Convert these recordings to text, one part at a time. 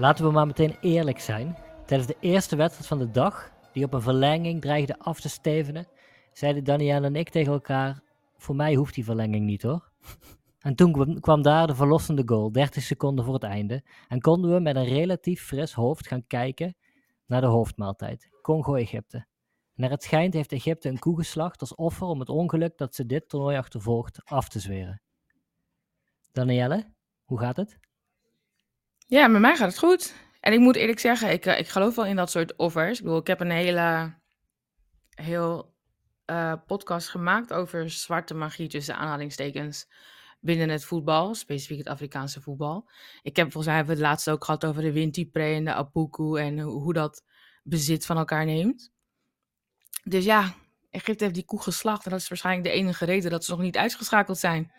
Laten we maar meteen eerlijk zijn. Tijdens de eerste wedstrijd van de dag, die op een verlenging dreigde af te stevenen, zeiden Danielle en ik tegen elkaar: Voor mij hoeft die verlenging niet hoor. En toen kwam, daar de verlossende goal, 30 seconden voor het einde. En konden we met een relatief fris hoofd gaan kijken naar de hoofdmaaltijd: Congo-Egypte. Naar het schijnt heeft Egypte een koe geslacht als offer om het ongeluk dat ze dit toernooi achtervolgt af te zweren. Danielle, hoe gaat het? Ja, met mij gaat het goed. En ik moet eerlijk zeggen, ik, eh, ik geloof wel in dat soort offers. Ik bedoel, ik heb een hele heel eh, podcast gemaakt over zwarte magie tussen aanhalingstekens binnen het voetbal, specifiek het Afrikaanse voetbal. Ik heb volgens mij hebben we het laatst ook gehad over de Wintipre en de Apuku en hoe, dat bezit van elkaar neemt. Dus ja, Egypte heeft die koe geslacht en dat is waarschijnlijk de enige reden dat ze nog niet uitgeschakeld zijn.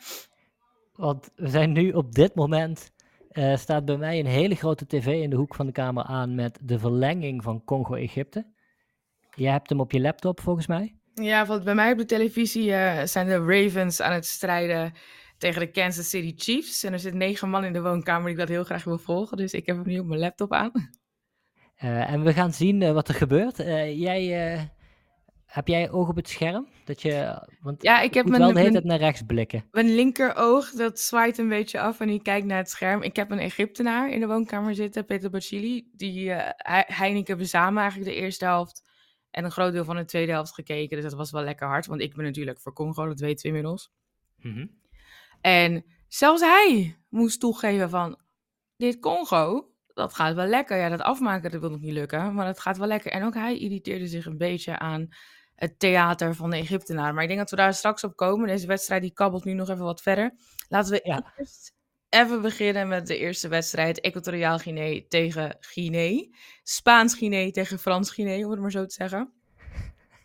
Want we zijn nu op dit moment, eh, staat bij mij een hele grote tv in de hoek van de kamer aan met de verlenging van Congo-Egypte. Jij hebt hem op je laptop volgens mij? Ja, want bij mij op de televisie eh, zijn de Ravens aan het strijden tegen de Kansas City Chiefs. En er zit negen man in de woonkamer die ik dat heel graag wil volgen. Dus ik heb hem nu op mijn laptop aan. Uh, en we gaan zien wat er gebeurt. jij heb jij oog op het scherm? Dat je, want ja, ik heb moet mijn, wel de hele tijd naar rechts blikken. Mijn linkeroog, dat zwaait een beetje af en die kijkt naar het scherm. Ik heb een Egyptenaar in de woonkamer zitten, Peter Bacili. Die uh, Heineken hebben samen eigenlijk de eerste helft en een groot deel van de tweede helft gekeken. Dus dat was wel lekker hard, want ik ben natuurlijk voor Congo, dat weten we inmiddels. Mm -hmm. En zelfs hij moest toegeven van, dit Congo, dat gaat wel lekker. Ja, dat afmaken, dat wil nog niet lukken, maar dat gaat wel lekker. En ook hij irriteerde zich een beetje aan het theater van de Egyptenaren. Maar ik denk dat we daar straks op komen. Deze wedstrijd die kabbelt nu nog even wat verder. Laten we ja. eerst even beginnen met de eerste wedstrijd. Equatoriaal Guinea tegen Guinea. Spaans Guinea tegen Frans Guinea, om het maar zo te zeggen.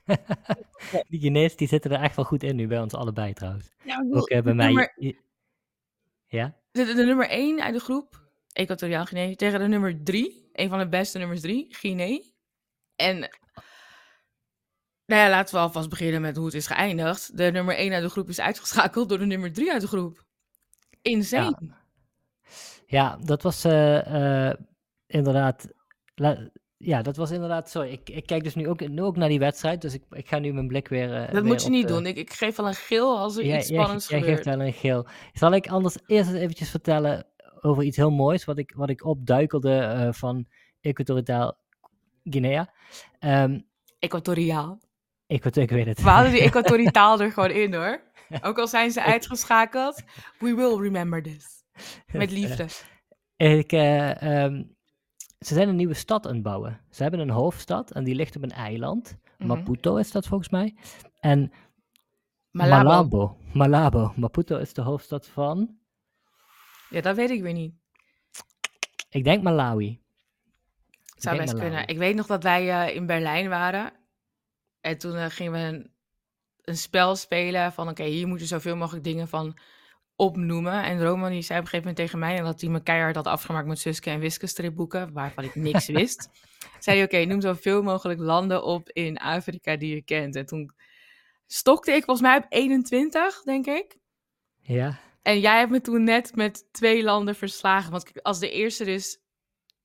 die Guinees die zitten er echt wel goed in nu bij ons allebei trouwens. Ja, bedoel, Ook uh, bij mij. Nummer, ja? De, de, de, nummer 1 uit de groep, Equatoriaal Guinea, tegen de nummer 3. Een van de beste nummers 3, Guinea. En nou ja, laten we alvast beginnen met hoe het is geëindigd. De nummer 1 uit de groep is uitgeschakeld door de nummer 3 uit de groep. Insane. Ja, ja dat was uh, uh, inderdaad. ja, dat was inderdaad. Sorry, ik, ik kijk dus nu ook, nu ook naar die wedstrijd. Dus ik, ik ga nu mijn blik weer. Uh, dat weer moet je niet de... doen. Ik, ik geef wel een geel als er ja, iets spannends jij, gebeurt. Jij geeft wel een geel. Zal ik anders eerst eens eventjes vertellen over iets heel moois. Wat ik, wat ik opduikelde van Equatoriaal Guinea. Um, Equatoriaal. Ik, ik weet het. We hadden die Equatoritaal er gewoon in hoor. Ook al zijn ze uitgeschakeld. We will remember this. Met liefde. Ik, uh, um, ze zijn een nieuwe stad aan het bouwen. Ze hebben een hoofdstad en die ligt op een eiland. Mhm. Maputo is dat volgens mij. En Malabo. Malabo. Malabo. Maputo is de hoofdstad van. Ja, dat weet ik weer niet. Ik denk Malawi. Zou best Malawi. kunnen. Ik weet nog dat wij uh, in Berlijn waren. En toen uh, gingen we een, een, spel spelen van... oké, okay, hier moeten zoveel mogelijk dingen van opnoemen. En Roman die zei op een gegeven moment tegen mij... en dat hij me keihard had afgemaakt met Suske en Wiske stripboeken... waarvan ik niks wist. zei hij, oké, okay, noem zoveel mogelijk landen op in Afrika die je kent. En toen stokte ik volgens mij op 21, denk ik. Ja. En jij hebt me toen net met twee landen verslagen. Want als de eerste dus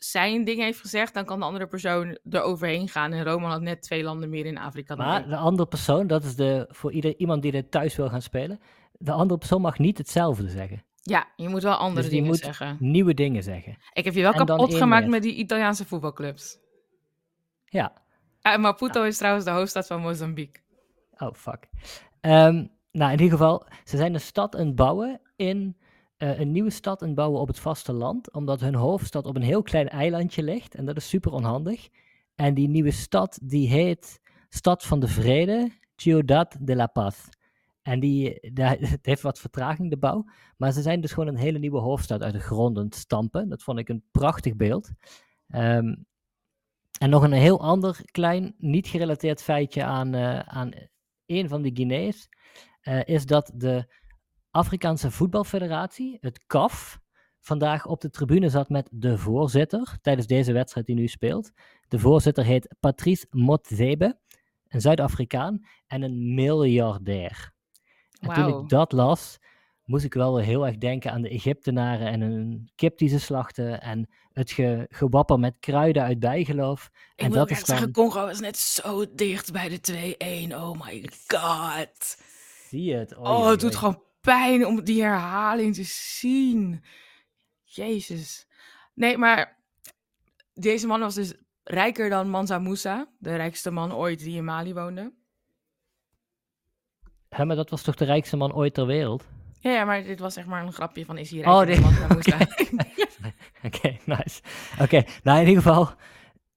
zijn ding heeft gezegd, dan kan de andere persoon er overheen gaan. En Roman had net twee landen meer in Afrika. Dan Maar de andere persoon, dat is de, voor ieder, iemand die dit thuis wil gaan spelen, de andere persoon mag niet hetzelfde zeggen. Ja, je moet wel andere dus dingen moet zeggen. nieuwe dingen zeggen. Ik heb je wel En kapot gemaakt met die Italiaanse voetbalclubs. Ja. Maputo is trouwens de hoofdstad van Mozambique. Oh, fuck. Um, nou, in ieder geval, ze zijn een stad aan het bouwen in uh, een nieuwe stad aan het bouwen op het vasteland, omdat hun hoofdstad op een heel klein eilandje ligt en dat is super onhandig. En die nieuwe stad, die heet Stad van de Vrede, Ciudad de la Paz. En die, daar, het heeft wat vertraging, de bouw, maar ze zijn dus gewoon een hele nieuwe hoofdstad uit de grond aan het stampen. Dat vond ik een prachtig beeld. Um, en nog een heel ander klein, niet gerelateerd feitje aan, uh, aan een van de Guinea's, is dat de Afrikaanse Voetbalfederatie, het CAF, vandaag op de tribune zat met de voorzitter tijdens deze wedstrijd die nu speelt. De voorzitter heet Patrice Motsepe, een Zuid-Afrikaan en een miljardair. En Wauw. toen ik dat las, moest ik wel heel erg denken aan de Egyptenaren en een kip die ze slachten en het ge, gewapper met kruiden uit bijgeloof. Ik en dat is echt dan, zeggen, Congo was net zo dicht bij de 2-1. Oh my god. zie je het? Oh, oei, het doet gewoon pijn om die herhaling te zien. Jezus. Nee, maar deze man was dus rijker dan Mansa Musa, de rijkste man ooit die in Mali woonde. Hè, maar dat was toch de rijkste man ooit ter wereld? Ja, ja, maar dit was zeg maar een grapje van is Oh, rijker dan dit- Mansa Musa. Oké, nice. Oké, nou in ieder geval,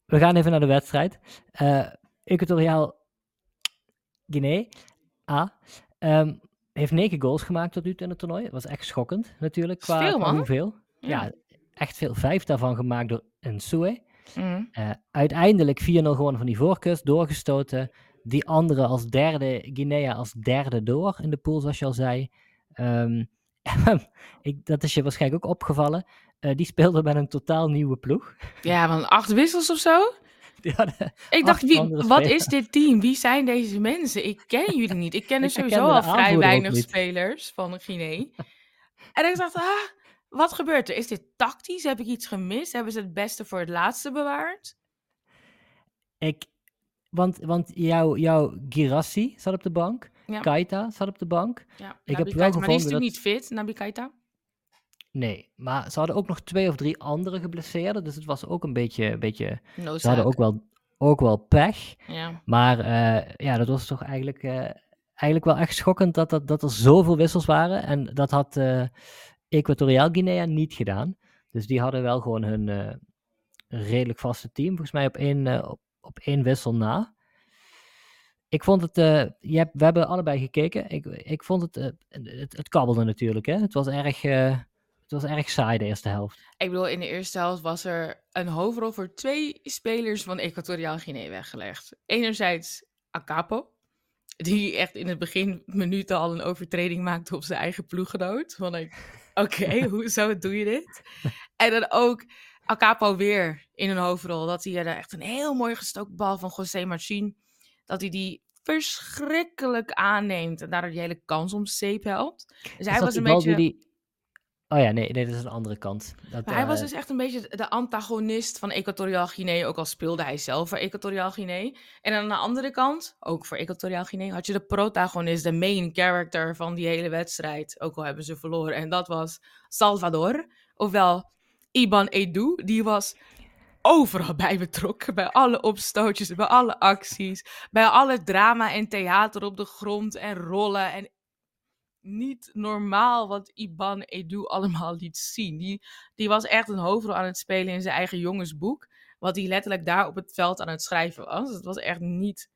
we gaan even naar de wedstrijd. Eh Equatoriaal Guinea A ehm, heeft negen goals gemaakt tot nu toe in het toernooi. Dat was echt schokkend natuurlijk. Qua, veel, man. hoeveel. Ja. echt veel. Vijf daarvan gemaakt door Nsue. Mm. Eh, uiteindelijk 4-0 gewonnen van die voorkust, doorgestoten. Die andere als derde, Guinea als derde door in de pool, zoals je al zei. Ehm, ik, dat is je waarschijnlijk ook opgevallen. Eh, die speelde met een totaal nieuwe ploeg. Ja, van acht wissels of zo? Ik dacht, Acht wie, wat is dit team? Wie zijn deze mensen? Ik ken jullie niet. Ik ken er Ik sowieso al vrij weinig spelers van Guinea. en ik dacht, ah, wat gebeurt er? Is dit tactisch? Heb ik iets gemist? Hebben ze het beste voor het laatste bewaard? ik, want want jouw, jouw Girassi zat op de bank. Ja. Kaita zat op de bank. Ja, Ik heb wel Keita, maar die is gevonden natuurlijk niet fit, Naby Keita. Nee, maar ze hadden ook nog twee of drie andere geblesseerden. Dus het was ook een beetje... Een beetje ze hadden ook wel, ook wel pech. Ja. Maar eh, ja, dat was toch eigenlijk, eh, eigenlijk wel echt schokkend dat, dat, dat er zoveel wissels waren. En dat had eh Equatoriaal Guinea niet gedaan. Dus die hadden wel gewoon hun redelijk vaste team. Volgens mij op één, op, op één wissel na. Ik vond het, je hebt, we hebben allebei gekeken. Ik, ik vond het, het, het kabbelde natuurlijk. Hè? Het, was erg, het was erg saai de eerste helft. Ik bedoel, in de eerste helft was er een hoofdrol voor twee spelers van Equatoriaal Guinea weggelegd. Enerzijds Acapo, die echt in het begin minuten al een overtreding maakte op zijn eigen ploeggenoot. Van ik, oké, hoezo doe je dit? En dan ook Acapo weer in een hoofdrol. Dat hij er echt een heel mooi gestoken bal van José Marcin, dat hij die verschrikkelijk aanneemt en daardoor die hele kans om zeep helpt. Dus hij was een beetje... die- Oh ja, nee, nee, dat is een andere kant. Dat, Maar hij was eh, dus echt een beetje de antagonist van Equatoriaal Guinea, ook al speelde hij zelf voor Equatoriaal Guinea. En aan de andere kant, ook voor Equatoriaal Guinea, had je de protagonist, de main character van die hele wedstrijd. Ook al hebben ze verloren. En dat was Salvador, ofwel Iban Edu. Die was overal bij betrokken, bij alle opstootjes, bij alle acties, bij alle drama en theater op de grond en rollen en niet normaal wat Iban Edu allemaal liet zien. Die, die was echt een hoofdrol aan het spelen in zijn eigen jongensboek. Wat hij letterlijk daar op het veld aan het schrijven was. Het was echt niet.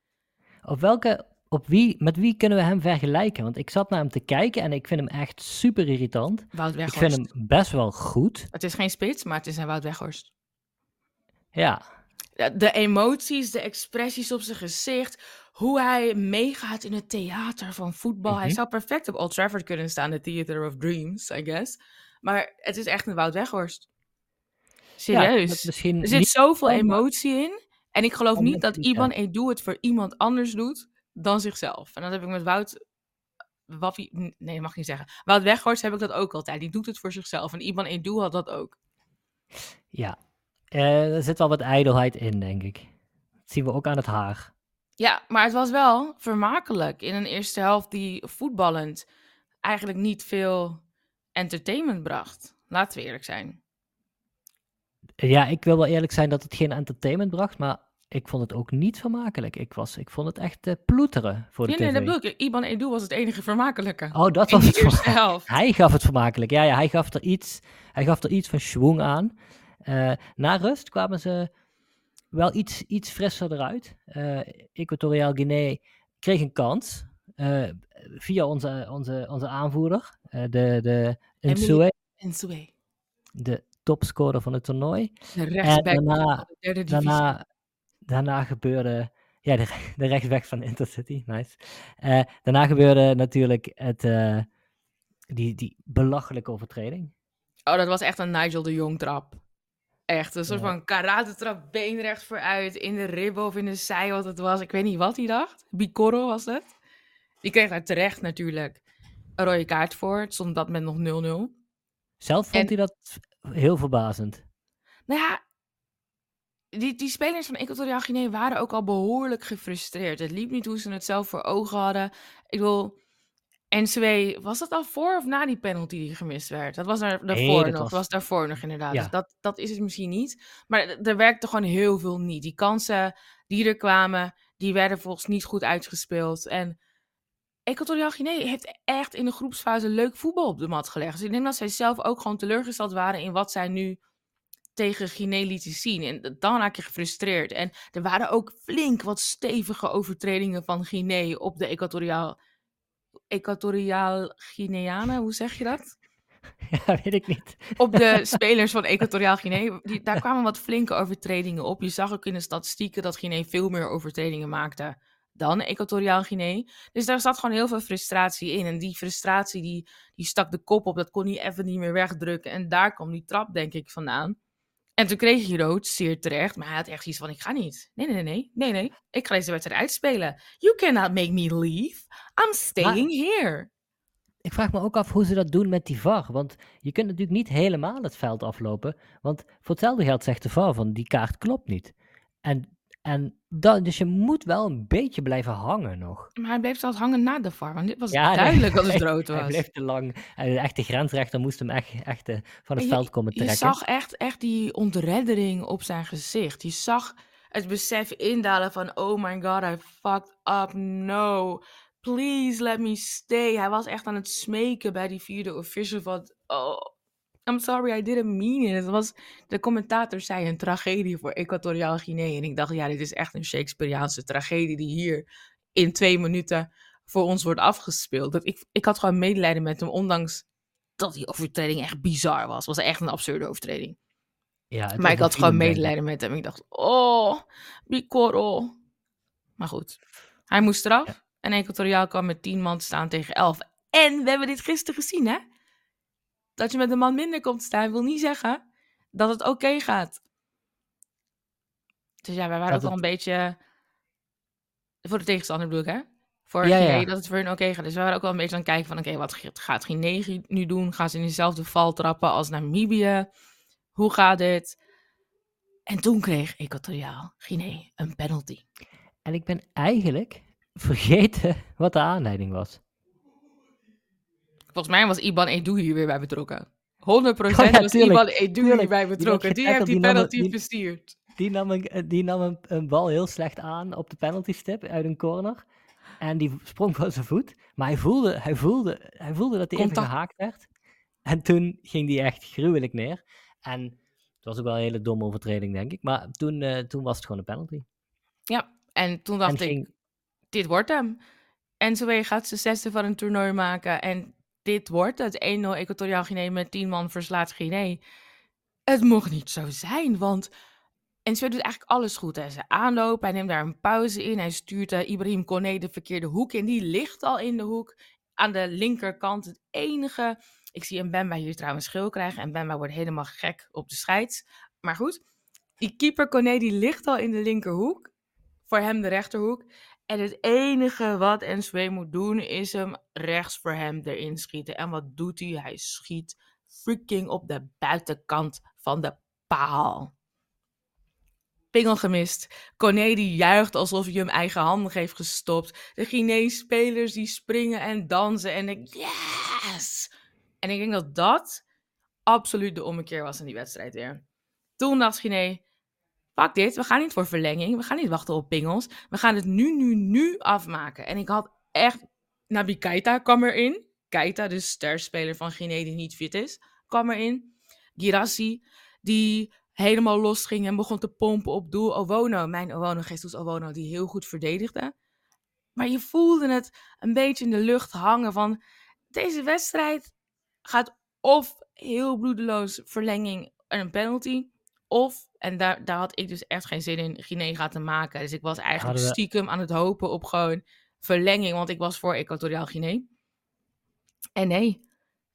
Op welke, op wie, met wie kunnen we hem vergelijken? Want ik zat naar hem te kijken en ik vind hem echt super irritant. Wout Ik Weghorst. vind hem best wel goed. Het is geen spits, maar het is een Wout Weghorst. Ja, De- emoties, de expressies op zijn gezicht. Hoe hij meegaat in het theater van voetbal. Hij Mhm. zou perfect op Old Trafford kunnen staan. De Theater of Dreams, I guess. Maar het is echt een Wout Weghorst. Serieus. Er zit zoveel emotie in. En ik geloof niet dat Iban Edu het voor iemand anders doet dan zichzelf. En dat heb ik met Wout... Waffie, nee, mag ik niet zeggen. Wout Weghorst heb ik dat ook altijd. Die doet het voor zichzelf. En Iban Edu had dat ook. Ja, Eh, er zit wel wat ijdelheid in, denk ik. Dat zien we ook aan het haar. Ja, maar het was wel vermakelijk. In een eerste helft die voetballend eigenlijk niet veel entertainment bracht. Laten we eerlijk zijn. Ja, ik wil wel eerlijk zijn dat het geen entertainment bracht, maar ik vond het ook niet vermakelijk. Ik, was, ik vond het echt eh, ploeteren voor de nee, tv. dat bedoel ik. Iban Edu was het enige vermakelijke. Oh, dat was het eerste verma- helft. Hij gaf het vermakelijk. Ja, ja hij, gaf er iets, hij gaf er iets van schwung aan. Eh, na rust kwamen ze wel iets, iets frisser eruit. Eh Equatoriaal Guinea kreeg een kans eh, via onze, onze, onze aanvoerder, de, de Nsue, En Sue. de topscorer van het toernooi. De rechtsback van daarna- de derde divisie. Daarna, daarna gebeurde. Ja, de, de rechtsback van Intercity, nice. Daarna gebeurde natuurlijk het, die, die belachelijke overtreding. Oh, dat was echt een Nigel de Jong trap. Echt, een soort Ja. van karate trap, been recht vooruit, in de ribben of in de zij, wat het was. Ik weet niet wat hij dacht. Bicoro was het. Die kreeg daar terecht natuurlijk. een rode kaart voor. Het stond dat moment nog 0-0. Zelf vond En- hij dat heel verbazend. Nou ja, die, die spelers van Equatoriaal Guinea waren ook al behoorlijk gefrustreerd. Het liep niet hoe ze het zelf voor ogen hadden. Ik bedoel, NCW, was dat al voor of na die penalty die gemist werd? Dat was daar, daarvoor dat nog. was- Dat was daarvoor nog inderdaad. Ja. Dus dat, dat is het misschien niet. Maar er- er werkte gewoon heel veel niet. Die kansen die er kwamen, die werden volgens niet goed uitgespeeld. En Equatoriaal Guinea heeft echt in de groepsfase leuk voetbal op de mat gelegd. Dus ik denk dat zij zelf ook gewoon teleurgesteld waren in wat zij nu tegen Guinea lieten zien. En dan raak je gefrustreerd. En er waren ook flink wat stevige overtredingen van Guinea op de Equatoriaal... Equatoriaal Guineanen, hoe zeg je dat? ja, weet ik niet. op de spelers van Equatoriaal Guinea. Die, daar kwamen wat flinke overtredingen op. Je zag ook in de statistieken dat Guinea veel meer overtredingen maakte dan Equatoriaal Guinea. Dus daar zat gewoon heel veel frustratie in. En die frustratie die, die stak de kop op. Dat kon hij even niet meer wegdrukken. En daar kwam die trap denk ik vandaan. En toen kreeg hij rood, zeer terecht. Maar hij had echt iets van, ik ga niet. Nee, nee, nee, nee, nee. Ik ga deze wedstrijd uitspelen. You cannot make me leave. I'm staying here. Ik vraag me ook af hoe ze dat doen met die VAR. Want je kunt natuurlijk niet helemaal het veld aflopen. Want voor hetzelfde geld zegt de VAR van die kaart klopt niet. En, en dat, dus je moet wel een beetje blijven hangen nog. Maar hij bleef zelfs hangen na de VAR. Want dit was Ja, nee, duidelijk dat het hij- rood Hij was. bleef te lang. En De echte grensrechter moest hem echt, echt eh, van het Je- veld komen Je trekken. zag echt, echt die ontreddering op zijn gezicht. Je zag het besef indalen van... Oh my god, I fucked up. No. Please let me stay. Hij was echt aan het smeken bij die vierde official van... Oh, I'm sorry, I didn't mean it. Het was, de commentator zei een tragedie voor Equatoriaal Guinea. En ik dacht, ja, dit is echt een Shakespeareaanse tragedie... die hier in twee minuten voor ons wordt afgespeeld. Dat ik, ik had gewoon medelijden met hem, ondanks dat die overtreding echt bizar was. Het was echt een absurde overtreding. Ja, het Maar ik had gewoon medelijden met hem. Ik dacht, oh, Bicoro. Maar goed, hij moest eraf. Ja. En Equatoriaal kwam met 10 man staan tegen 11. En we hebben dit gisteren gezien, hè? Dat je met een man minder komt te staan, wil niet zeggen dat het oké gaat. Dus ja, wij waren Dat ook wel het- een beetje... Voor de tegenstander bedoel ik, hè? Voor ja. dat het voor hun oké gaat. Dus we waren ook wel een beetje aan het kijken van... Oké, wat gaat Guinea nu doen? Gaan ze in dezelfde val trappen als Namibië? Hoe gaat dit? En toen kreeg Equatoriaal Guinea een penalty. En ik ben eigenlijk vergeten wat de aanleiding was. Volgens mij was Iban Edu hier weer bij betrokken. 100% Oh ja, was Iban Edu tuurlijk. hierbij betrokken. Die heeft die penalty het- die- bestuurd. Die nam, een, eh, die nam een, een bal heel slecht aan op de penaltystip uit een corner. En die sprong van zijn voet. Maar hij voelde, hij voelde, hij voelde dat hij even gehaakt werd. En toen ging die echt gruwelijk neer. En het was ook wel een hele domme overtreding, denk ik. Maar toen, eh, toen was het gewoon een penalty. Ja, en toen En dacht ik, ging, dit wordt hem. NCW gaat zijn zesde van een toernooi maken. En dit wordt het. 1-0 Equatoriaal Guinea met 10 man verslaat Guinea. Het mocht niet zo zijn, want NCW doet eigenlijk alles goed. Hè. Zijn aanloop, hij neemt daar een pauze in. Hij stuurt eh, Ibrahim Kone de verkeerde hoek in. Die ligt al in de hoek. Aan de linkerkant het enige... Ik zie een Bemba hier trouwens geel krijgen. En Bemba wordt helemaal gek op de scheids. Maar goed, die keeper Kone die ligt al in de linkerhoek. Voor hem de rechterhoek. En het enige wat NSW moet doen is hem rechts voor hem erin schieten. En wat doet hij? Hij schiet freaking op de buitenkant van de paal. Pingel gemist. Kone die juicht alsof hij hem eigenhandig heeft gestopt. De Guineese spelers die springen en dansen. En ik, yes! En ik denk dat dat absoluut de ommekeer was in die wedstrijd weer. Toen dacht Guinea, pak dit, we gaan niet voor verlenging. We gaan niet wachten op pingels. We gaan het nu, nu, nu afmaken. En ik had echt... Nabi Keita kwam erin. Keita, de sterspeler van Guinea die niet fit is, kwam erin. Girassi, die helemaal los ging en begon te pompen op doel. Owono, mijn Owono, Jesus Owono, die heel goed verdedigde. Maar je voelde het een beetje in de lucht hangen van... Deze wedstrijd gaat of heel bloedeloos verlenging en een penalty... Of, en daar, daar had ik dus echt geen zin in, Guinea gaat te maken. Dus ik was eigenlijk Hadden we- stiekem aan het hopen op gewoon verlenging. Want ik was voor Equatoriaal Guinea. En nee,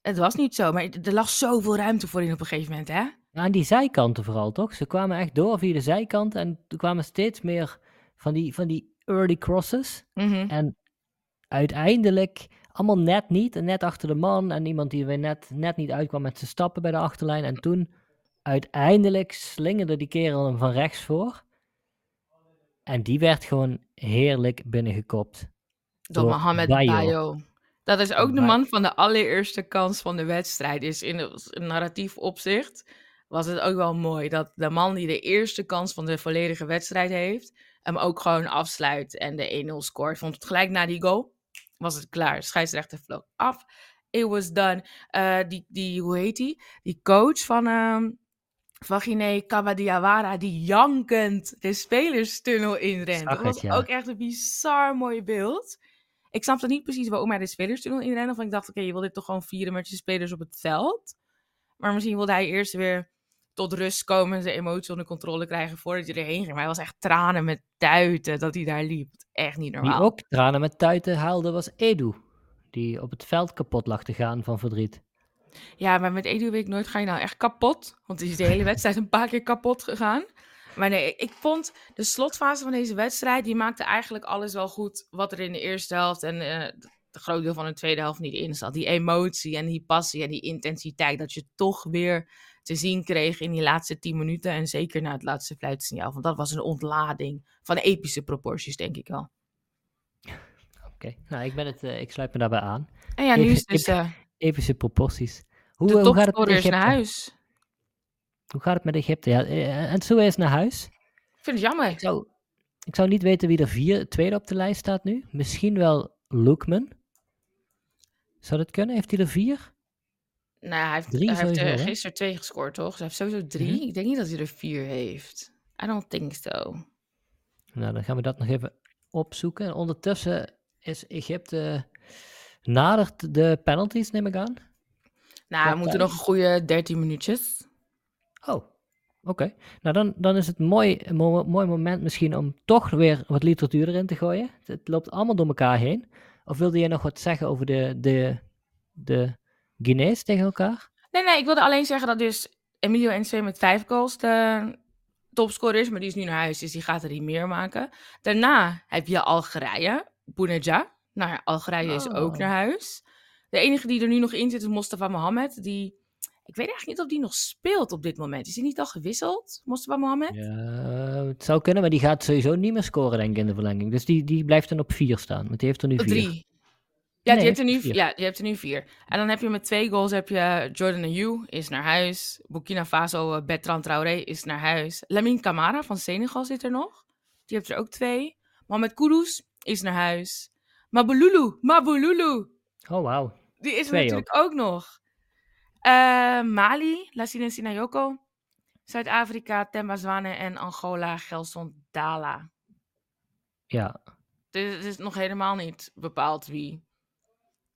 het was niet zo. Maar er lag zoveel ruimte voor in op een gegeven moment, hè? aan die zijkanten vooral, toch? Ze kwamen echt door via de zijkant. En er kwamen steeds meer van die, van die early crosses. Mhm. En uiteindelijk, allemaal net niet. En net achter de man. En iemand die weer net, net niet uitkwam met zijn stappen bij de achterlijn. En toen uiteindelijk slingerde die kerel hem van rechts voor. En die werd gewoon heerlijk binnengekopt. Door Door Mohamed Bayo. Dat is ook de man van de allereerste kans van de wedstrijd. Dus in een narratief opzicht was het ook wel mooi dat de man die de eerste kans van de volledige wedstrijd heeft, hem ook gewoon afsluit en de 1-0 scoort. Vond het gelijk na die goal, was het klaar. Scheidsrechter vloog af. It was done. Eh, die, die, hoe heet die? Die coach van, ehm van Guinea, Kabadiawara, die jankend de spelerstunnel inrent. Dat was ja. ook echt een bizar mooi beeld. Ik snapte niet precies waarom hij de spelerstunnel inrende. Want ik dacht, oké, je wil dit toch gewoon vieren met je spelers op het veld. Maar misschien wilde hij eerst weer tot rust komen en zijn emotie onder controle krijgen voordat hij erheen ging. Maar hij was echt tranen met tuiten dat hij daar liep. Echt niet Wie normaal. ook tranen met tuiten haalde was Edu. Die op het veld kapot lag te gaan van verdriet. Ja, maar met Edu weet ik nooit, ga je nou echt kapot? Want die is de hele wedstrijd een paar keer kapot gegaan. Maar nee, ik, vond de slotfase van deze wedstrijd, die maakte eigenlijk alles wel goed wat er in de eerste helft en eh de groot deel van de tweede helft niet in zat. Die emotie en die passie en die intensiteit, dat je toch weer te zien kreeg in die laatste tien minuten. En zeker na het laatste fluitsignaal, want dat was een ontlading van epische proporties, denk ik wel. Oké, nou ik, ben het, eh, ik sluit me daarbij aan. En ja, nu is dus eh, Epische proporties. Hoe, de eh, hoe, gaat het met is naar Egypte? huis. hoe gaat het met Egypte? Ja, eh, en zo is naar huis. Ik vind het jammer. Ik zou, ik zou niet weten wie er vier, tweede op de lijst staat nu. Misschien wel Lukman. Zou dat kunnen? Heeft hij er vier? Nou, hij heeft, Drie hij heeft eh, gisteren twee gescoord, toch? Dus hij heeft sowieso drie. Mhm. Ik denk niet dat hij er vier heeft. I don't think so. Nou, dan gaan we dat nog even opzoeken. En ondertussen is Egypte nadert de penalties, neem ik aan. Nou, we moeten nog een goede 13 minuutjes. Oh, oké. Nou, dan, dan is het een mooi, een mo- mooi moment misschien om toch weer wat literatuur erin te gooien. Het, loopt allemaal door elkaar heen. Of wilde je nog wat zeggen over de, de, de Guinees tegen elkaar? Nee, nee, ik wilde alleen zeggen dat dus Emilio NC met vijf goals de topscorer is. Maar die is nu naar huis, dus die gaat er niet meer maken. Daarna heb je Algerije, Bouneja. Nou ja, Algerije is ook Oh. naar huis. De enige die er nu nog in zit is Mostafa Mohamed. Die, ik weet eigenlijk niet of die nog speelt op dit moment. Is hij niet al gewisseld, Mostafa Mohamed? Ja, het zou kunnen, maar die gaat sowieso niet meer scoren, denk ik, in de verlenging. Dus die, die blijft dan op vier staan, want die heeft er nu vier. drie. Ja, Nee, die heeft er nu vier. Ja, die heeft er nu vier. En dan heb je met twee goals heb je Jordan Ayew is naar huis. Burkina Faso, eh, Bertrand Traoré is naar huis. Lamine Camara van Senegal zit er nog. Die heeft er ook twee. Mohamed Kudus is naar huis. Mabululu, Mabululu. Oh, wauw. Die is er Twee natuurlijk ook, nog. Eh, Mali, Lassine Sinayoko. Zuid-Afrika, Temba Zwane en Angola, Gelson Dala. Ja, Dus het is nog helemaal niet bepaald wie.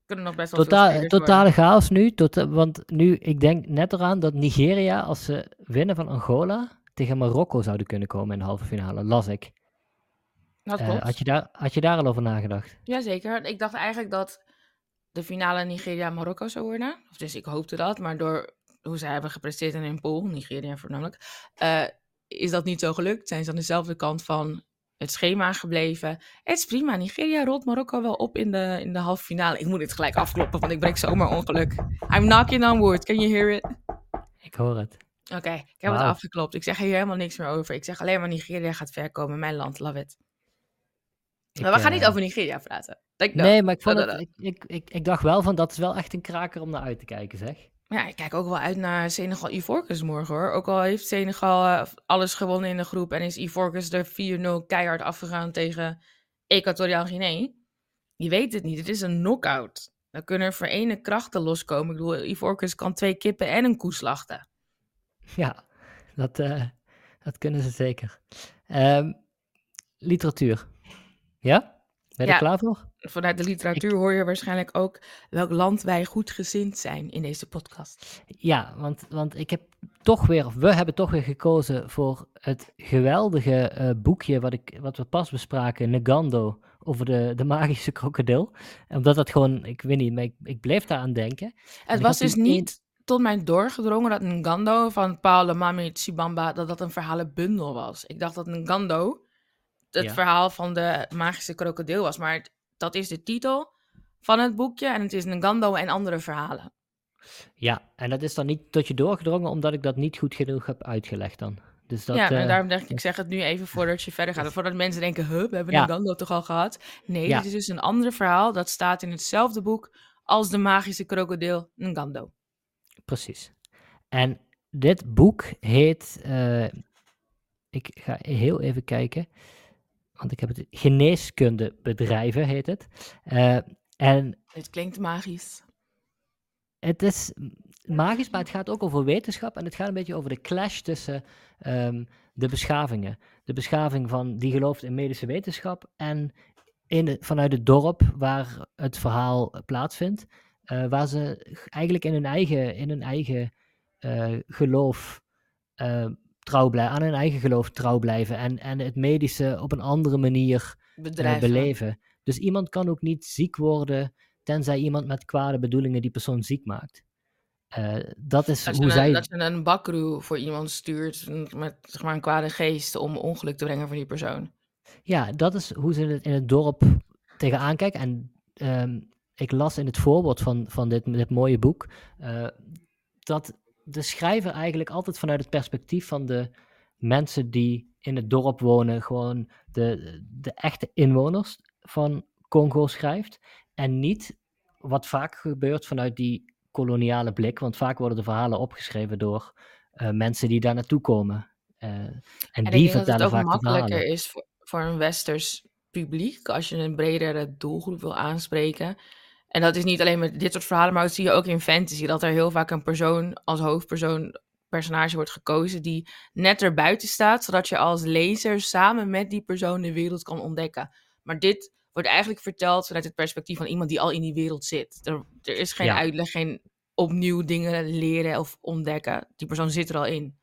Kunnen nog best wel veel Totaal, worden. totale chaos nu. Tot, want nu, ik denk net eraan dat Nigeria, als ze winnen van Angola, tegen Marokko zouden kunnen komen in de halve finale. Las ik. Dat Eh, had, je daar, had je daar al over nagedacht? Jazeker. Ik dacht eigenlijk dat de finale Nigeria-Marokko zou worden. Of Dus ik hoopte dat. Maar door hoe zij hebben gepresteerd in hun pool, Nigeria voornamelijk, eh, is dat niet zo gelukt. Zijn ze aan dezelfde kant van het schema gebleven. Het is prima. Nigeria rolt Marokko wel op in de, in de halve finale. Ik moet dit gelijk afkloppen, want ik breek zomaar ongeluk. I'm knocking on wood. Can you hear it? Ik hoor het. Oké, ik heb het afgeklopt. Ik zeg hier helemaal niks meer over. Ik zeg alleen maar Nigeria gaat ver komen. Mijn land, love it. Maar we gaan eh, niet over Nigeria praten. Nee, maar ik, vond het, ik, ik, ik dacht wel van, dat is wel echt een kraker om naar uit te kijken, zeg. Ja, ik kijk ook wel uit naar Senegal Ivorcus morgen hoor. Ook al heeft Senegal eh, alles gewonnen in de groep en is Ivorcus er 4-0 keihard afgegaan tegen Equatoriaal Guinea. Je weet het niet, het is een knockout. Dan kunnen er verenigde krachten loskomen. Ik bedoel, Ivorcus kan twee kippen en een koe slachten. Ja, dat, eh, dat kunnen ze zeker. Ehm, literatuur. Ja? Ben je Ja. er klaar voor? Vanuit de literatuur hoor je waarschijnlijk ook welk land wij goedgezind zijn in deze podcast. Ja, want, want ik heb toch weer, of we hebben toch weer gekozen voor het geweldige eh, boekje wat, ik, wat we pas bespraken, Negando, over de, de magische krokodil. Omdat dat gewoon, ik weet niet, maar ik, ik bleef daaraan denken. Het was dus niet tot mij doorgedrongen dat Ngando van Paolo Mami Chibamba, dat dat een verhalenbundel was. Ik dacht dat Ngando het Ja. verhaal van de magische krokodil was, maar dat is de titel van het boekje. En het is Ngando en andere verhalen. Ja, en dat is dan niet tot je doorgedrongen omdat ik dat niet goed genoeg heb uitgelegd dan. Dus dat, ja, en eh, daarom dacht ik, ik zeg het nu even voordat je verder gaat. Voordat mensen denken, huh, we hebben Ja. Ngando toch al gehad? Nee, Ja. dit is dus een ander verhaal. Dat staat in hetzelfde boek als de magische krokodil Ngando. Precies. En dit boek heet, eh, ik ga heel even kijken, want ik heb het, Geneeskundebedrijven heet het. Eh, en Het klinkt magisch. het is magisch, maar het gaat ook over wetenschap en het gaat een beetje over de clash tussen ehm, de beschavingen. De beschaving van die gelooft in medische wetenschap en in het- vanuit het dorp waar het verhaal plaatsvindt, eh, waar ze eigenlijk in hun eigen, in hun eigen eh, geloof trouw blijven, aan hun eigen geloof trouw blijven en, en het medische op een andere manier eh, beleven. Dus iemand kan ook niet ziek worden tenzij iemand met kwade bedoelingen die persoon ziek maakt. Eh, dat is Dat hoe zij. een, dat je een bakroe voor iemand stuurt met zeg maar, een kwade geest om ongeluk te brengen voor die persoon. Ja, dat is hoe ze het in het dorp tegenaan kijken. En ehm, ik las in het voorwoord van, van dit, dit mooie boek eh, dat de schrijver eigenlijk altijd vanuit het perspectief van de mensen die in het dorp wonen, gewoon de, de echte inwoners van Congo schrijft. En niet wat vaak gebeurt vanuit die koloniale blik, want vaak worden de verhalen opgeschreven door eh, mensen die daar naartoe komen. Eh, en, die vertellen het ook vaak de makkelijker is voor, voor een westers publiek als je een bredere doelgroep wil aanspreken. En dat is niet alleen met dit soort verhalen, maar dat zie je ook in fantasy. Dat er heel vaak een persoon als hoofdpersoon, personage wordt gekozen die net erbuiten staat, zodat je als lezer samen met die persoon de wereld kan ontdekken. Maar dit wordt eigenlijk verteld vanuit het perspectief van iemand die al in die wereld zit. Er, er is geen Ja. uitleg, geen opnieuw dingen leren of ontdekken. Die persoon zit er al in.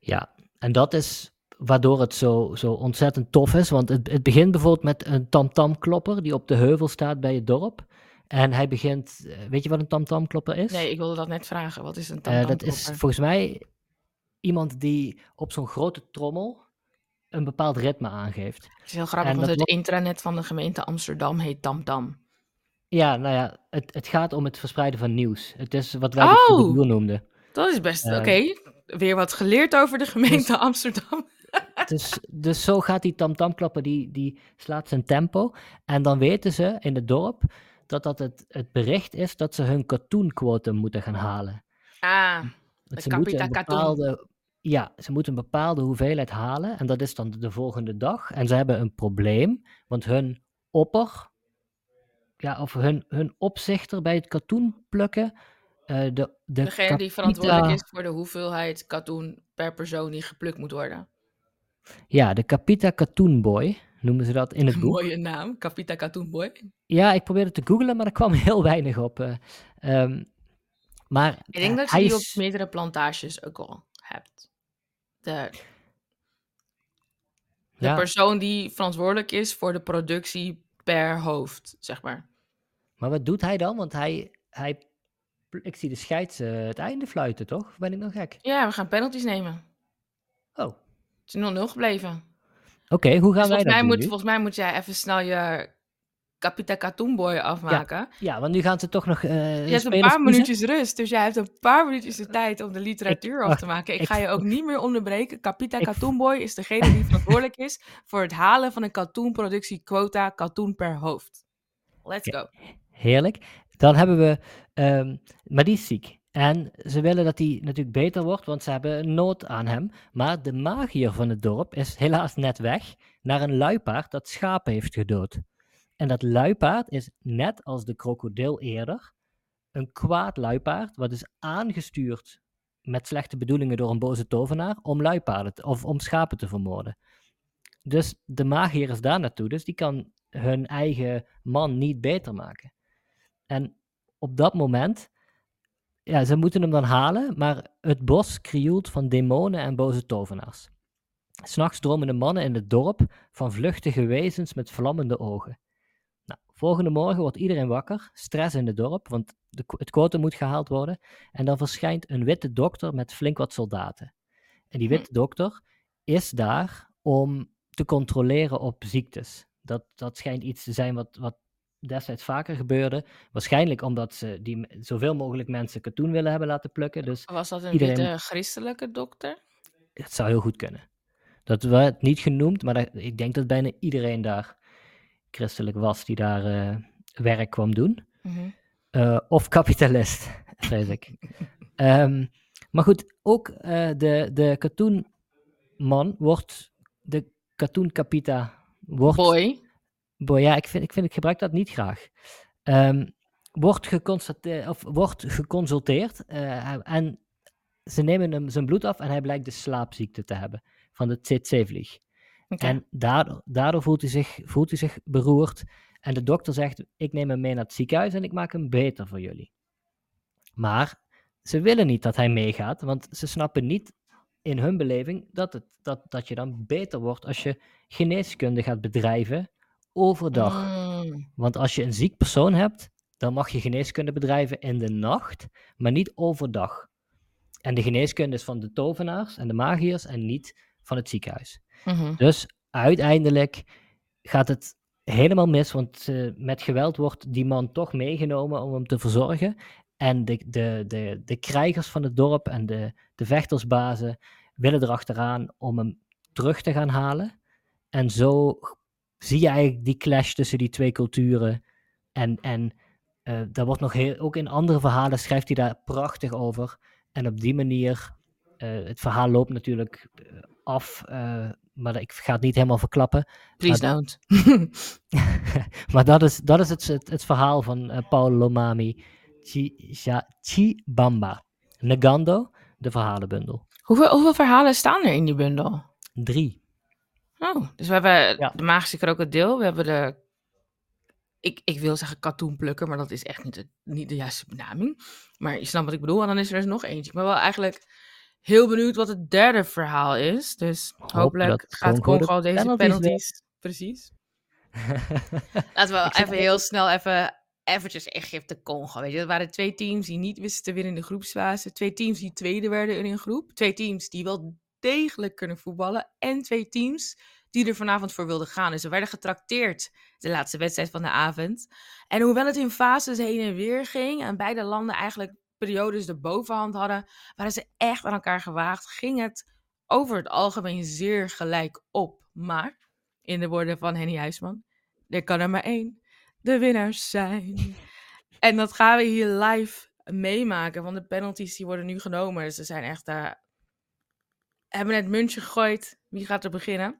Ja, en dat is waardoor het zo, zo ontzettend tof is. Want het, het begint bijvoorbeeld met een tamtamklopper die op de heuvel staat bij het dorp. En hij begint, eh, weet je wat een tamtamklopper is? Nee, ik wilde dat net vragen. Wat is een Eh, tamtamklopper? dat is volgens mij iemand die op zo'n grote trommel een bepaald ritme aangeeft. Het is heel grappig, En want het intranet van de gemeente Amsterdam heet TamTam. Ja, nou ja, het, het gaat om het verspreiden van nieuws. Het is wat wij de Oh! troubadour noemden. Dat is best Eh, oké. Weer wat geleerd over de gemeente Amsterdam. Dus, dus zo gaat die tamtamklapper, die, die slaat zijn tempo. En dan weten ze in het dorp dat dat het, het bericht is dat ze hun katoenquotum moeten gaan halen. Ah, Dat De ze moeten Capita een Katoen. bepaalde, ja, ze moeten een bepaalde hoeveelheid halen. En dat is dan de volgende dag. En ze hebben een probleem, want hun opper, ja, of hun, hun opzichter bij het katoen plukken, eh, de, de degene die verantwoordelijk is voor de hoeveelheid katoen per persoon die geplukt moet worden. Ja, de Capita Katoen Boy noemen ze dat in het Een boek. mooie naam, Capita Katoen Boy. Ja, ik probeerde te googlen, maar er kwam heel weinig op. eh. Ehm, maar Ik denk eh, dat je op meerdere plantages ook al hebt. De, de ja, persoon die verantwoordelijk is voor de productie per hoofd, zeg maar. Maar wat doet hij dan? Want hij, hij ik zie de scheids eh, het einde fluiten, toch? Of ben ik nog gek? Ja, we gaan penalties nemen. Oh. Het is 0-0 gebleven. Hoe gaan Dus wij volgens, dat mij doen moet, nu? volgens mij moet jij even snel je Capita Katoen Boy afmaken. Ja, want nu gaan ze toch nog eh Je hebt een paar minuutjes rust, dus jij hebt een paar minuutjes de tijd om de literatuur af te maken. Ik, ik- ga je ook niet meer onderbreken. Capita Ik- Katoen Boy is degene die verantwoordelijk is voor het halen van een katoenproductiequota katoen per hoofd. Let's go. Heerlijk. Dan hebben we, ehm, maar die is ziek. En ze willen dat hij natuurlijk beter wordt, want ze hebben nood aan hem. Maar de magier van het dorp is helaas net weg naar een luipaard dat schapen heeft gedood. En dat luipaard is net als de krokodil eerder een kwaad luipaard, wat is aangestuurd met slechte bedoelingen door een boze tovenaar om luipaarden of om schapen te vermoorden. Dus de magier is daar naartoe, dus die kan hun eigen man niet beter maken. En op dat moment, ja, ze moeten hem dan halen, maar het bos krioelt van demonen en boze tovenaars. S'nachts dromen de mannen in het dorp van vluchtige wezens met vlammende ogen. Nou, volgende morgen wordt iedereen wakker, stress in het dorp, want de, het quotum moet gehaald worden. En dan verschijnt een witte dokter met flink wat soldaten. En die witte dokter is daar om te controleren op ziektes. Dat, dat schijnt iets te zijn wat, wat destijds vaker gebeurde. Waarschijnlijk omdat ze die, zoveel mogelijk mensen katoen willen hebben laten plukken. Dus Was dat een iedereen- witte christelijke dokter? het zou heel goed kunnen. Dat werd niet genoemd, maar dat- ik denk dat bijna iedereen daar christelijk was die daar eh, werk kwam doen. Mhm. Eh, of kapitalist, vrees ik. Ehm, maar goed, ook eh, de, de katoenman wordt, de katoenkapita wordt... Boy. Boy, ja, ik, vind, ik, vind, ik gebruik dat niet graag. Ehm, wordt, geconstateerd, of wordt geconsulteerd eh, en ze nemen hem zijn bloed af en hij blijkt de slaapziekte te hebben van de tsetse-vlieg. En daardoor, daardoor voelt, hij zich, voelt hij zich beroerd. En de dokter zegt: Ik neem hem mee naar het ziekenhuis en ik maak hem beter voor jullie. Maar ze willen niet dat hij meegaat, want ze snappen niet in hun beleving dat, het, dat, dat je dan beter wordt als je geneeskunde gaat bedrijven overdag. Mm. Want als je een ziek persoon hebt, dan mag je geneeskunde bedrijven in de nacht, maar niet overdag. En de geneeskunde is van de tovenaars en de magiërs en niet van het ziekenhuis. Mhm. Dus uiteindelijk gaat het helemaal mis, want eh, met geweld wordt die man toch meegenomen om hem te verzorgen. En de, de, de, de krijgers van het dorp en de, de vechtersbazen willen erachteraan om hem terug te gaan halen. En zo zie je eigenlijk die clash tussen die twee culturen. En, en eh, daar wordt nog heel, ook in andere verhalen schrijft hij daar prachtig over. En op die manier, eh, het verhaal loopt natuurlijk eh, af, maar ik ga het niet helemaal verklappen. Please don't. maar dat is, dat is het, het, het verhaal van Paul Lomami Chibamba. Negando, de verhalenbundel. hoeveel, hoeveel verhalen staan er in die bundel? Drie. Oh, dus we hebben Ja. de magische krokodil, we hebben de... Ik, ik wil zeggen katoenplukker, maar dat is echt niet de, niet de juiste benaming. Maar je snapt wat ik bedoel. En dan is er dus nog eentje. Ik ben wel eigenlijk heel benieuwd wat het derde verhaal is. Dus hopelijk dat gaat Congo de Congo deze penalties penalties... Precies. Laten we even heel snel even eventjes Egypte Congo. Weet je, er waren twee teams die niet wisten te winnen in de groepsfase. Twee teams die tweede werden in een groep. Twee teams die wel degelijk kunnen voetballen. En twee teams die er vanavond voor wilden gaan. Dus we werden getrakteerd de laatste wedstrijd van de avond. En hoewel het in fases heen en weer ging en beide landen eigenlijk periodes de bovenhand hadden, waren ze echt aan elkaar gewaagd, ging het over het algemeen zeer gelijk op. Maar, in de woorden van Henny Huisman, er kan er maar één de winnaars zijn. En dat gaan we hier live meemaken, want de penalties die worden nu genomen. Ze zijn echt daar. Hebben het muntje gegooid. Wie gaat er beginnen?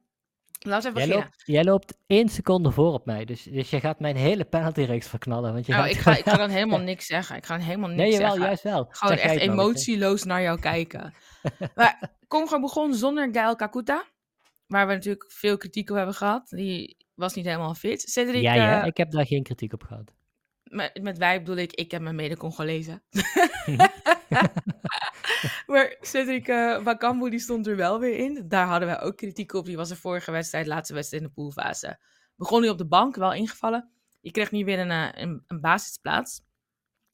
Laten we Jij beginnen. loopt, jij loopt één seconde voor op mij, dus, dus je gaat mijn hele penaltyreeks verknallen. Want je Oh, gaat ik, ga, ik ga dan helemaal niks zeggen. Ik ga dan helemaal niks Nee, jawel, zeggen. juist wel. Gewoon Zeg jij echt emotieloos naar jou kijken. maar Congo begon zonder Gael Kakuta. Waar we natuurlijk veel kritiek op hebben gehad. Die was niet helemaal fit. Cedric, Ja, ja, eh, ik heb daar geen kritiek op gehad. met, met wij bedoel ik, ik heb mijn mede-Congolezen. maar Cedric uh, die stond er wel weer in. Daar hadden wij ook kritiek op. Die was de vorige wedstrijd, laatste wedstrijd in de poolfase. Begon nu op de bank, wel ingevallen. Je kreeg nu weer een, eh, een, een basisplaats.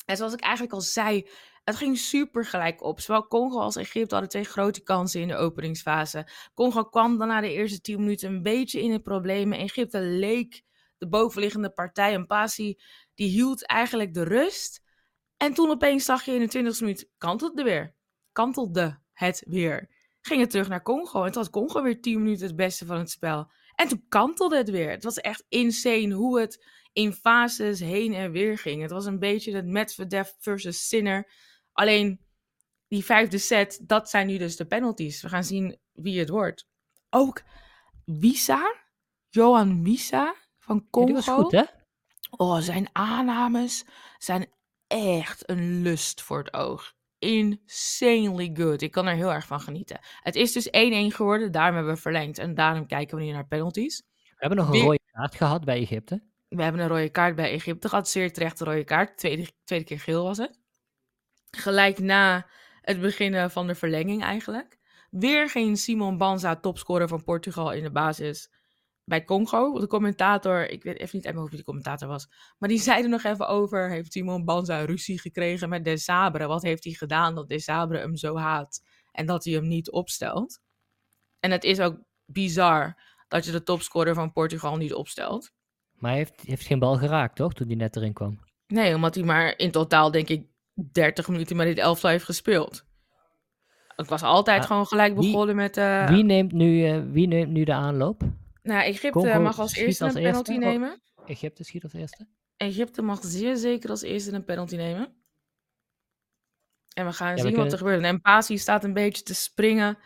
En zoals ik eigenlijk al zei, het ging super gelijk op. Zowel Congo als Egypte hadden twee grote kansen in de openingsfase. Congo kwam dan na de eerste 10 minuten een beetje in de problemen. Egypte leek de bovenliggende partij. En Pasi die hield eigenlijk de rust. En toen opeens zag je in de 20e minuut kantelde weer. Kantelde het weer. Ging het terug naar Congo. En toen had Congo weer 10 minuten het beste van het spel. En toen kantelde het weer. Het was echt insane hoe het in fases heen en weer ging. Het was een beetje het Medvedev versus Sinner. Alleen die vijfde set, dat zijn nu dus de penalties. We gaan zien wie het wordt. Ook Wisa, Johan Wisa van Ja, Congo. die was goed, hè? Oh, zijn aannames zijn echt een lust voor het oog. Insanely good. Ik kan er heel erg van genieten. Het is dus 1-1 geworden, daarom hebben we verlengd. En daarom kijken we nu naar penalties. We hebben nog een rode kaart gehad bij Egypte. We hebben een rode kaart bij Egypte gehad. Zeer terecht een rode kaart. Tweede, tweede keer geel was het. Gelijk na het beginnen van de verlenging eigenlijk. Weer geen Simon Banza, topscorer van Portugal in de basis bij Congo. De commentator, ik weet even niet uit mijn hoofd wie de commentator was. Maar die zei er nog even over. Heeft Simon Banza ruzie gekregen met De Sabre? Wat heeft hij gedaan dat De Sabre hem zo haat? En dat hij hem niet opstelt. En het is ook bizar dat je de topscorer van Portugal niet opstelt. Maar hij heeft, heeft geen bal geraakt, toch? Toen hij net erin kwam. Nee, omdat hij maar in totaal, denk ik, 30 minuten met dit elftal heeft gespeeld. Het was altijd Ah, gewoon gelijk wie- begonnen met... eh Wie, neemt nu, eh, wie neemt nu de aanloop? Nou, Egypte Congo mag als eerste als een penalty eerste? Nemen. Egypte schiet als eerste. Egypte mag zeer zeker als eerste een penalty nemen. En we gaan zien wat kunnen- er gebeurt. En Pasi staat een beetje te springen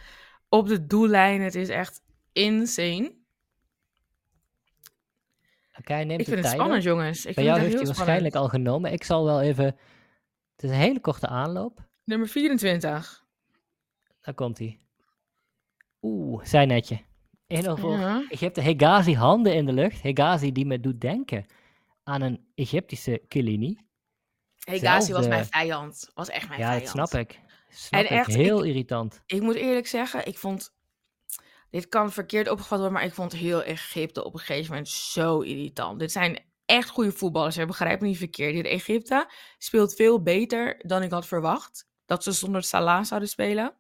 op de doellijn. Het is echt insane. Oké, hij neemt Ik vind het tijden. spannend, jongens. Ik Bij jou heeft hij waarschijnlijk al genomen. Ik zal wel even... Het is een hele korte aanloop. Nummer 24. Daar komt hij. Oeh, zijn netje. 1 voor Ja. Egypte. Hegazi handen in de lucht. Hegazi die me doet denken aan een Egyptische Kilini. Hey, Gazi was mijn vijand. Was echt mijn Ja, vijand. dat snap ik. Snap En ik. echt, Heel ik- irritant. Ik moet eerlijk zeggen, ik vond... Dit kan verkeerd opgevat worden, maar ik vond heel Egypte op een gegeven moment zo irritant. Dit zijn echt goede voetballers, hè, begrijp me niet verkeerd. Dit Egypte speelt veel beter dan ik had verwacht. Dat ze zonder Salah zouden spelen.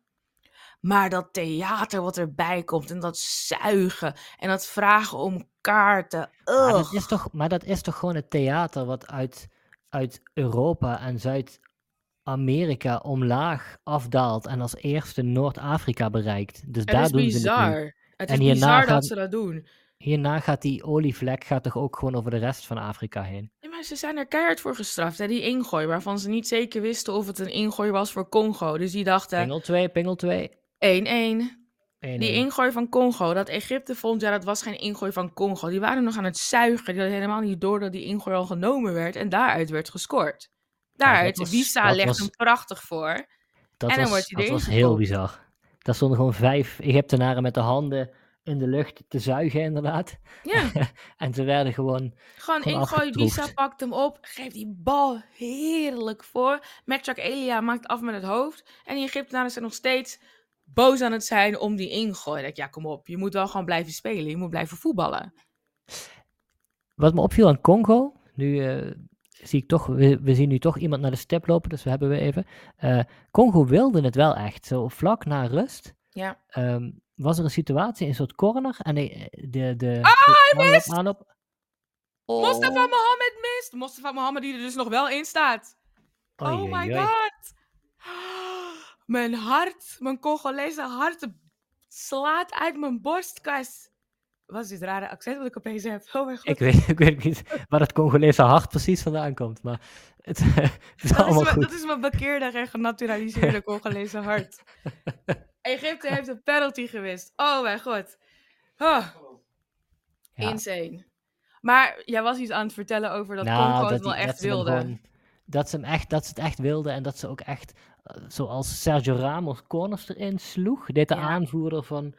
Maar dat theater wat erbij komt en dat zuigen en dat vragen om kaarten. Maar dat, is toch, maar dat is toch gewoon het theater wat uit, uit Europa en Zuid-Amerika omlaag afdaalt en als eerste Noord-Afrika bereikt. Dus Het daar is doen ze het bizar. Het is En hierna bizar dat ze dat doen. Hierna gaat die olievlek gaat toch ook gewoon over de rest van Afrika heen. Ja, maar ze zijn er keihard voor gestraft. Hè? Die ingooi, waarvan ze niet zeker wisten of het een ingooi was voor Congo. Dus die dachten 1-1. Pingel 2, pingel 2. 1 Die ingooi van Congo, dat Egypte vond, ja, dat was geen ingooi van Congo. Die waren nog aan het zuigen. Die hadden helemaal niet door dat die ingooi al genomen werd. En daaruit werd gescoord. Daaruit, Wisa dat legt was- hem prachtig voor. Dat En dan was, wordt hij dat was heel bizar. Daar stonden gewoon vijf Egyptenaren met de handen in de lucht te zuigen, inderdaad. Ja, En ze werden gewoon. gewoon Gewoon ingooi. Wisa pakt hem op, geeft die bal heerlijk voor. Metjak Elia maakt af met het hoofd. En die Egyptenaren zijn nog steeds boos aan het zijn om die ingooi. Dat, ja, kom op, je moet wel gewoon blijven spelen. Je moet blijven voetballen. Wat me opviel aan Congo. Nu eh, zie ik toch. We, we zien nu toch iemand naar de step lopen, dus we hebben we even. Eh, Congo wilde het wel echt. Zo vlak na rust. Ja. ehm, was er een situatie, een soort corner. En de. de, de Ah, de hij mist! aanloop- Oh. Mustafa Mohammed mist. Mustafa Mohammed die er dus nog wel in staat. Oei, oh my oei. god. Mijn hart, mijn Congolese hart slaat uit mijn borstkas. Wat is dit rare accent wat ik opeens heb? Oh mijn god. Ik weet, ik weet niet waar dat Congolese hart precies vandaan komt, maar het, het is dat, is allemaal mijn, goed. dat is mijn bekeerde en genaturaliseerde Congolese hart. Egypte heeft een penalty gewist. Oh mijn god. Oh, Ja. Insane. Maar jij was iets aan het vertellen over dat Nou, Congo het wel echt wilde. gewoon- dat, ze hem echt, dat ze het echt wilden en dat ze ook echt, zoals Sergio Ramos corners erin sloeg, deed de Ja. aanvoerder van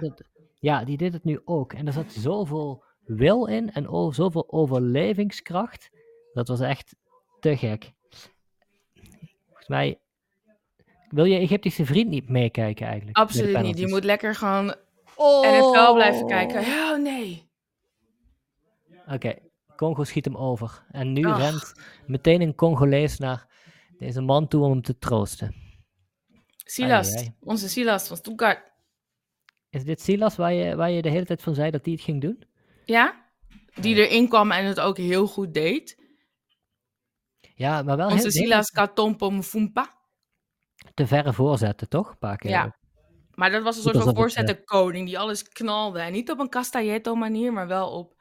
het- ja, die deed het nu ook. En er zat zoveel wil in en o- zoveel overlevingskracht. Dat was echt te gek. Volgens mij wil je Egyptische vriend niet meekijken eigenlijk. Absoluut niet. Je penalties? moet lekker gewoon Oh. NFL blijven kijken. Oh nee. Oké, Congo schiet hem over. En nu Ach. rent meteen een Congolees naar deze man toe om hem te troosten. Silas. Ai, ai, ai. Onze Silas van Stuttgart. Is dit Silas waar je, waar je de hele tijd van zei dat hij het ging doen? Ja? Die erin kwam en het ook heel goed deed. Ja, maar wel Onze Silas Katompo Mfumpa. te verre voorzetten, toch? Een paar keer. Ja. Maar dat was een soort van het, voorzettenkoning die alles knalde. En niet op een Castelletto manier, maar wel op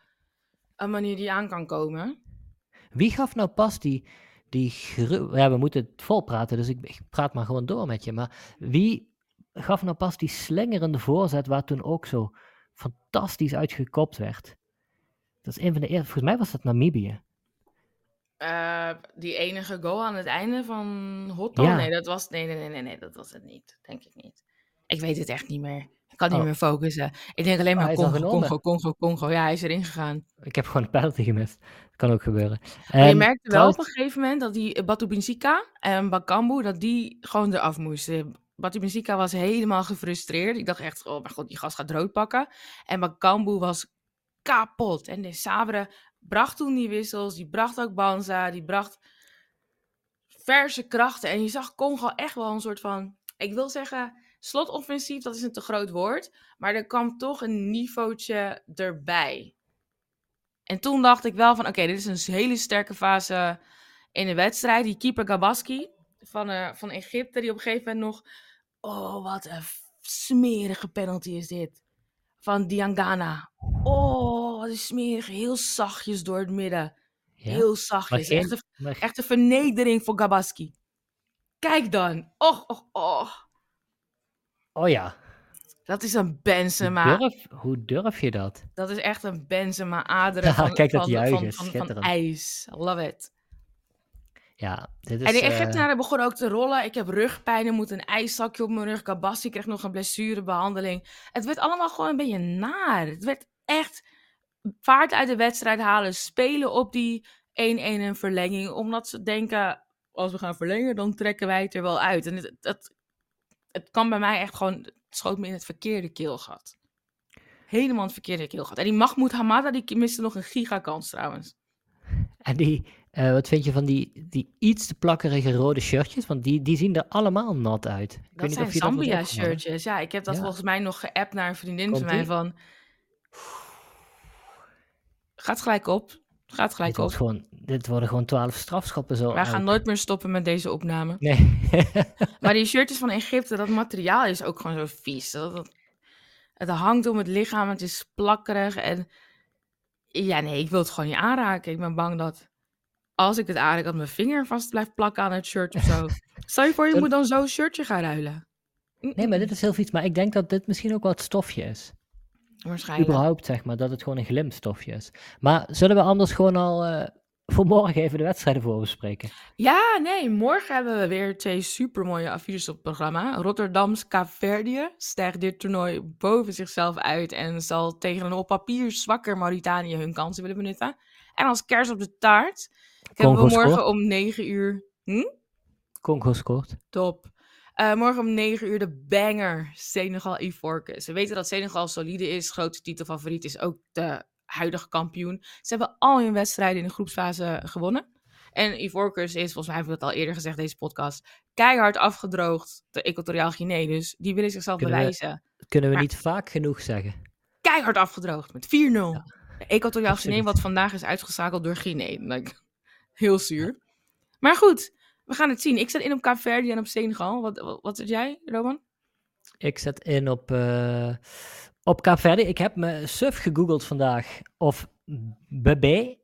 een manier die aan kan komen. Wie gaf nou pas die, die Ja, we moeten het volpraten, dus ik, ik praat maar gewoon door met je. Maar wie gaf nou pas die slingerende voorzet waar toen ook zo fantastisch uitgekopt werd? Dat is een van de eerste... Volgens mij was dat Namibië. Eh, die enige goal aan het einde van Hotto? Ja. Nee, dat was, nee, nee, nee, nee, nee, dat was het niet. Denk ik niet. Ik weet het echt niet meer. Ik kan niet Oh. meer focussen. Ik denk alleen Oh, maar al Congo. Congo, Congo, Congo. Ja, hij is erin gegaan. Ik heb gewoon een penalty gemist. Dat kan ook gebeuren. Maar je En merkte wel trouwens- op een gegeven moment dat die eh, Batu Binsika en Bakambu, dat die gewoon eraf moesten. Batu Binsika was helemaal gefrustreerd. Ik dacht echt, oh mijn god, die gast gaat rood pakken. En Bakambu was kapot. En de Sabre bracht toen die wissels, die bracht ook Banza, die bracht verse krachten. En je zag Congo echt wel een soort van, ik wil zeggen, slotoffensief, dat is een te groot woord. Maar er kwam toch een niveautje erbij. En toen dacht ik wel van, oké, dit is een hele sterke fase in de wedstrijd. Die keeper Gabaski van, uh, van Egypte, die op een gegeven moment nog... Oh, wat een smerige penalty is dit. Van Diangana. Oh, wat een smerig. Heel zachtjes door het midden. Ja? Heel zachtjes. Echt, een, echt een vernedering voor Gabaski. Kijk dan. Och, och, och. Oh ja. Dat is een Benzema. Hoe durf, hoe durf je dat? Dat is echt een Benzema aderen ja, van, kijk dat van, van, van, van, ijs. Love it. Ja, dit is, en de Egyptenaren uh... begonnen ook te rollen. Ik heb rugpijn, er moet een ijszakje op mijn rug. Gabassi kreeg nog een blessurebehandeling. Het werd allemaal gewoon een beetje naar. Het werd echt vaart uit de wedstrijd halen. Spelen op die 1-1 en verlenging. Omdat ze denken, als we gaan verlengen, dan trekken wij het er wel uit. En het, het kan bij mij echt gewoon, het schoot me in het verkeerde keelgat. Helemaal het verkeerde keelgat. En die Mahmoud Hamada, die miste nog een gigakans trouwens. En die, uh, wat vind je van die, die iets te plakkerige rode shirtjes? Want die, die zien er allemaal nat uit. Ik dat zijn Zambia-shirtjes. Ja, ik heb dat volgens mij nog geappt naar een vriendin Komt van mij van... Gaat gelijk op. Gaat gelijk dit op. Gewoon, dit worden gewoon twaalf strafschoppen zo. Wij gaan nooit meer stoppen met deze opname. Nee. maar die shirtjes van Egypte, dat materiaal is ook gewoon zo vies. Dat, het hangt om het lichaam, het is plakkerig en... Ja, nee, ik wil het gewoon niet aanraken. Ik ben bang dat als ik het aanraak, dat mijn vinger vast blijft plakken aan het shirt of zo. Stel je voor, je moet dan zo'n shirtje gaan ruilen. Nee, maar dit is heel vies. Maar ik denk dat dit misschien ook wat stofje is. Waarschijnlijk. Überhaupt, zeg maar, dat het gewoon een glimstofje is. Maar zullen we anders gewoon al uh, voor morgen even de wedstrijden voor bespreken? Ja, nee, morgen hebben we weer twee supermooie affiches op het programma. Rotterdams Kaapverdië stijgt dit toernooi boven zichzelf uit en zal tegen een op papier zwakker Mauritanië hun kansen willen benutten. En als kers op de taart hebben we morgen om 9 uur... Hm? Congo scoort. Top. Uh, morgen om 9 uur de banger Senegal Ivorcus. We weten dat Senegal solide is, grote titelfavoriet is ook de huidige kampioen. Ze hebben al hun wedstrijden in de groepsfase gewonnen. En Ivorcus is, volgens mij hebben we het al eerder gezegd, deze podcast, keihard afgedroogd. De Equatoriaal Guinea, dus die willen zichzelf kunnen bewijzen. We, kunnen we niet vaak genoeg zeggen. Keihard afgedroogd met 4-0. Ja. Equatoriaal Guinea, wat vandaag is uitgeschakeld door Guinea. Like, heel zuur. Maar goed, we gaan het zien. Ik zet in op Kaapverdi en op Senegal. Wat, wat, wat zet jij, Roman? Ik zet in op, uh, op Kaapverdi. Ik heb me suf gegoogeld vandaag of BB.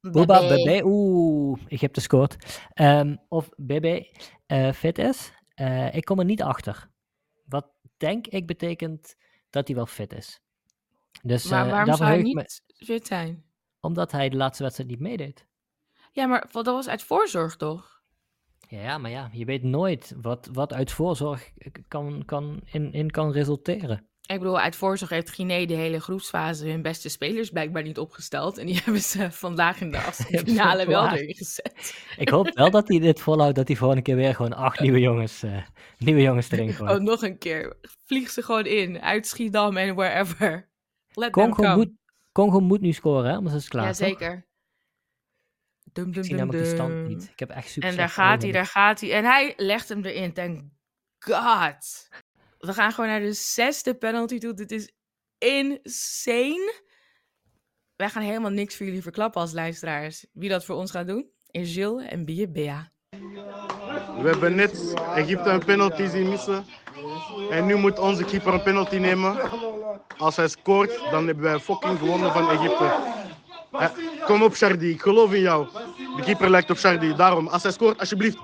Boba BB. Oeh, ik heb de scoort. Um, of BB uh, eh, fit is. Uh, ik kom er niet achter. Wat denk ik betekent dat hij wel fit is. Dus, maar waarom zou hij niet me... fit zijn? Omdat hij de laatste wedstrijd niet meedeed. Ja, maar dat was uit voorzorg toch? Ja, maar ja, je weet nooit wat, wat uit voorzorg kan, kan in, in kan resulteren. Ik bedoel, uit voorzorg heeft Guinea de hele groepsfase hun beste spelers blijkbaar niet opgesteld. En die hebben ze vandaag in de finale wel erin gezet. Ik hoop wel dat hij dit volhoudt, dat hij volgende keer weer gewoon acht nieuwe jongens, uh, nieuwe jongens erin gooit. Oh, nog een keer. Vlieg ze gewoon in, uit Schiedam en wherever. Let Congo, moet, Congo moet nu scoren, hè? anders is het klaar. Jazeker. Dum, dum, ik zie namelijk de stand niet. Ik heb echt super En daar gaat hij, daar gaat hij. En hij legt hem erin. Thank God. We gaan gewoon naar de zesde penalty toe. Dit is insane. Wij gaan helemaal niks voor jullie verklappen als luisteraars. Wie dat voor ons gaat doen, is Gilles en Bia Bea. We hebben net Egypte een penalty zien missen. En nu moet onze keeper een penalty nemen. Als hij scoort, dan hebben wij fucking gewonnen van Egypte. Kom op, Shardy. Ik geloof in jou. De keeper lijkt op Shardy. Daarom, als hij scoort, alsjeblieft.